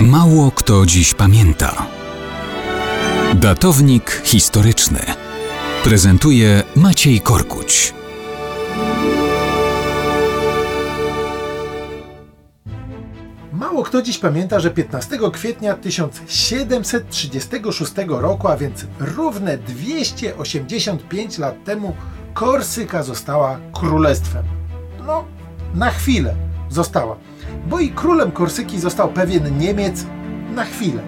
Mało kto dziś pamięta. Datownik historyczny prezentuje Maciej Korkuć. Mało kto dziś pamięta, że 15 kwietnia 1736 roku, a więc równe 285 lat temu, Korsyka została królestwem. No, na chwilę została, bo i królem Korsyki został pewien Niemiec na chwilę.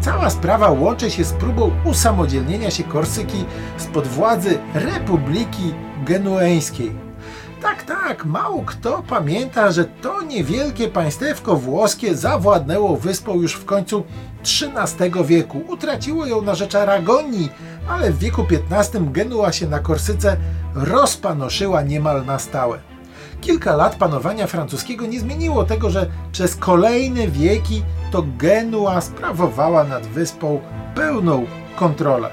Cała sprawa łączy się z próbą usamodzielnienia się Korsyki spod władzy Republiki Genueńskiej. Tak, tak, mało kto pamięta, że to niewielkie państewko włoskie zawładnęło wyspą już w końcu XIII wieku. Utraciło ją na rzecz Aragonii, ale w wieku XV Genua się na Korsyce rozpanoszyła niemal na stałe. Kilka lat panowania francuskiego nie zmieniło tego, że przez kolejne wieki to Genua sprawowała nad wyspą pełną kontrolę.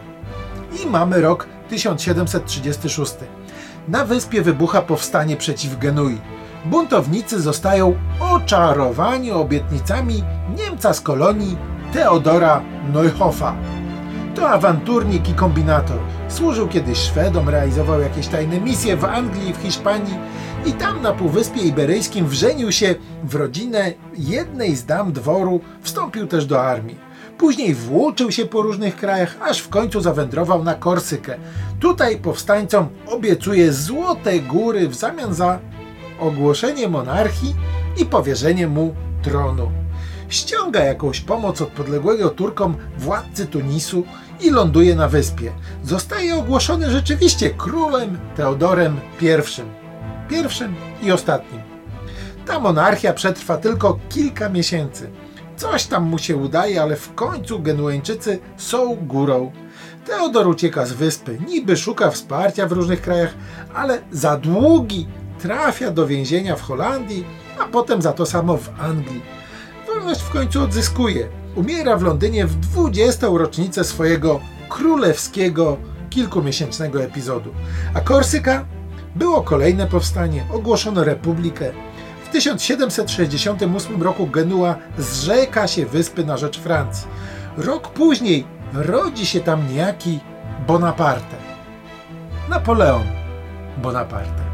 I mamy rok 1736. Na wyspie wybucha powstanie przeciw Genui. Buntownicy zostają oczarowani obietnicami Niemca z kolonii Teodora Neuhoffa. To awanturnik i kombinator. Służył kiedyś Szwedom, realizował jakieś tajne misje w Anglii w Hiszpanii i tam na Półwyspie Iberyjskim wrzenił się w rodzinę jednej z dam dworu, wstąpił też do armii. Później włóczył się po różnych krajach, aż w końcu zawędrował na Korsykę. Tutaj powstańcom obiecuje złote góry w zamian za ogłoszenie monarchii i powierzenie mu tronu. Ściąga jakąś pomoc od podległego Turkom władcy Tunisu i ląduje na wyspie. Zostaje ogłoszony rzeczywiście królem Teodorem I. Pierwszym i ostatnim. Ta monarchia przetrwa tylko kilka miesięcy. Coś tam mu się udaje, ale w końcu Genueńczycy są górą. Teodor ucieka z wyspy, niby szuka wsparcia w różnych krajach, ale za długi trafia do więzienia w Holandii, a potem za to samo w Anglii. Wolność w końcu odzyskuje. Umiera w Londynie w 20. rocznicę swojego królewskiego kilkumiesięcznego epizodu. A Korsyka było kolejne powstanie, ogłoszono republikę. W 1768 roku Genua zrzeka się wyspy na rzecz Francji. Rok później rodzi się tam niejaki Bonaparte. Napoleon Bonaparte.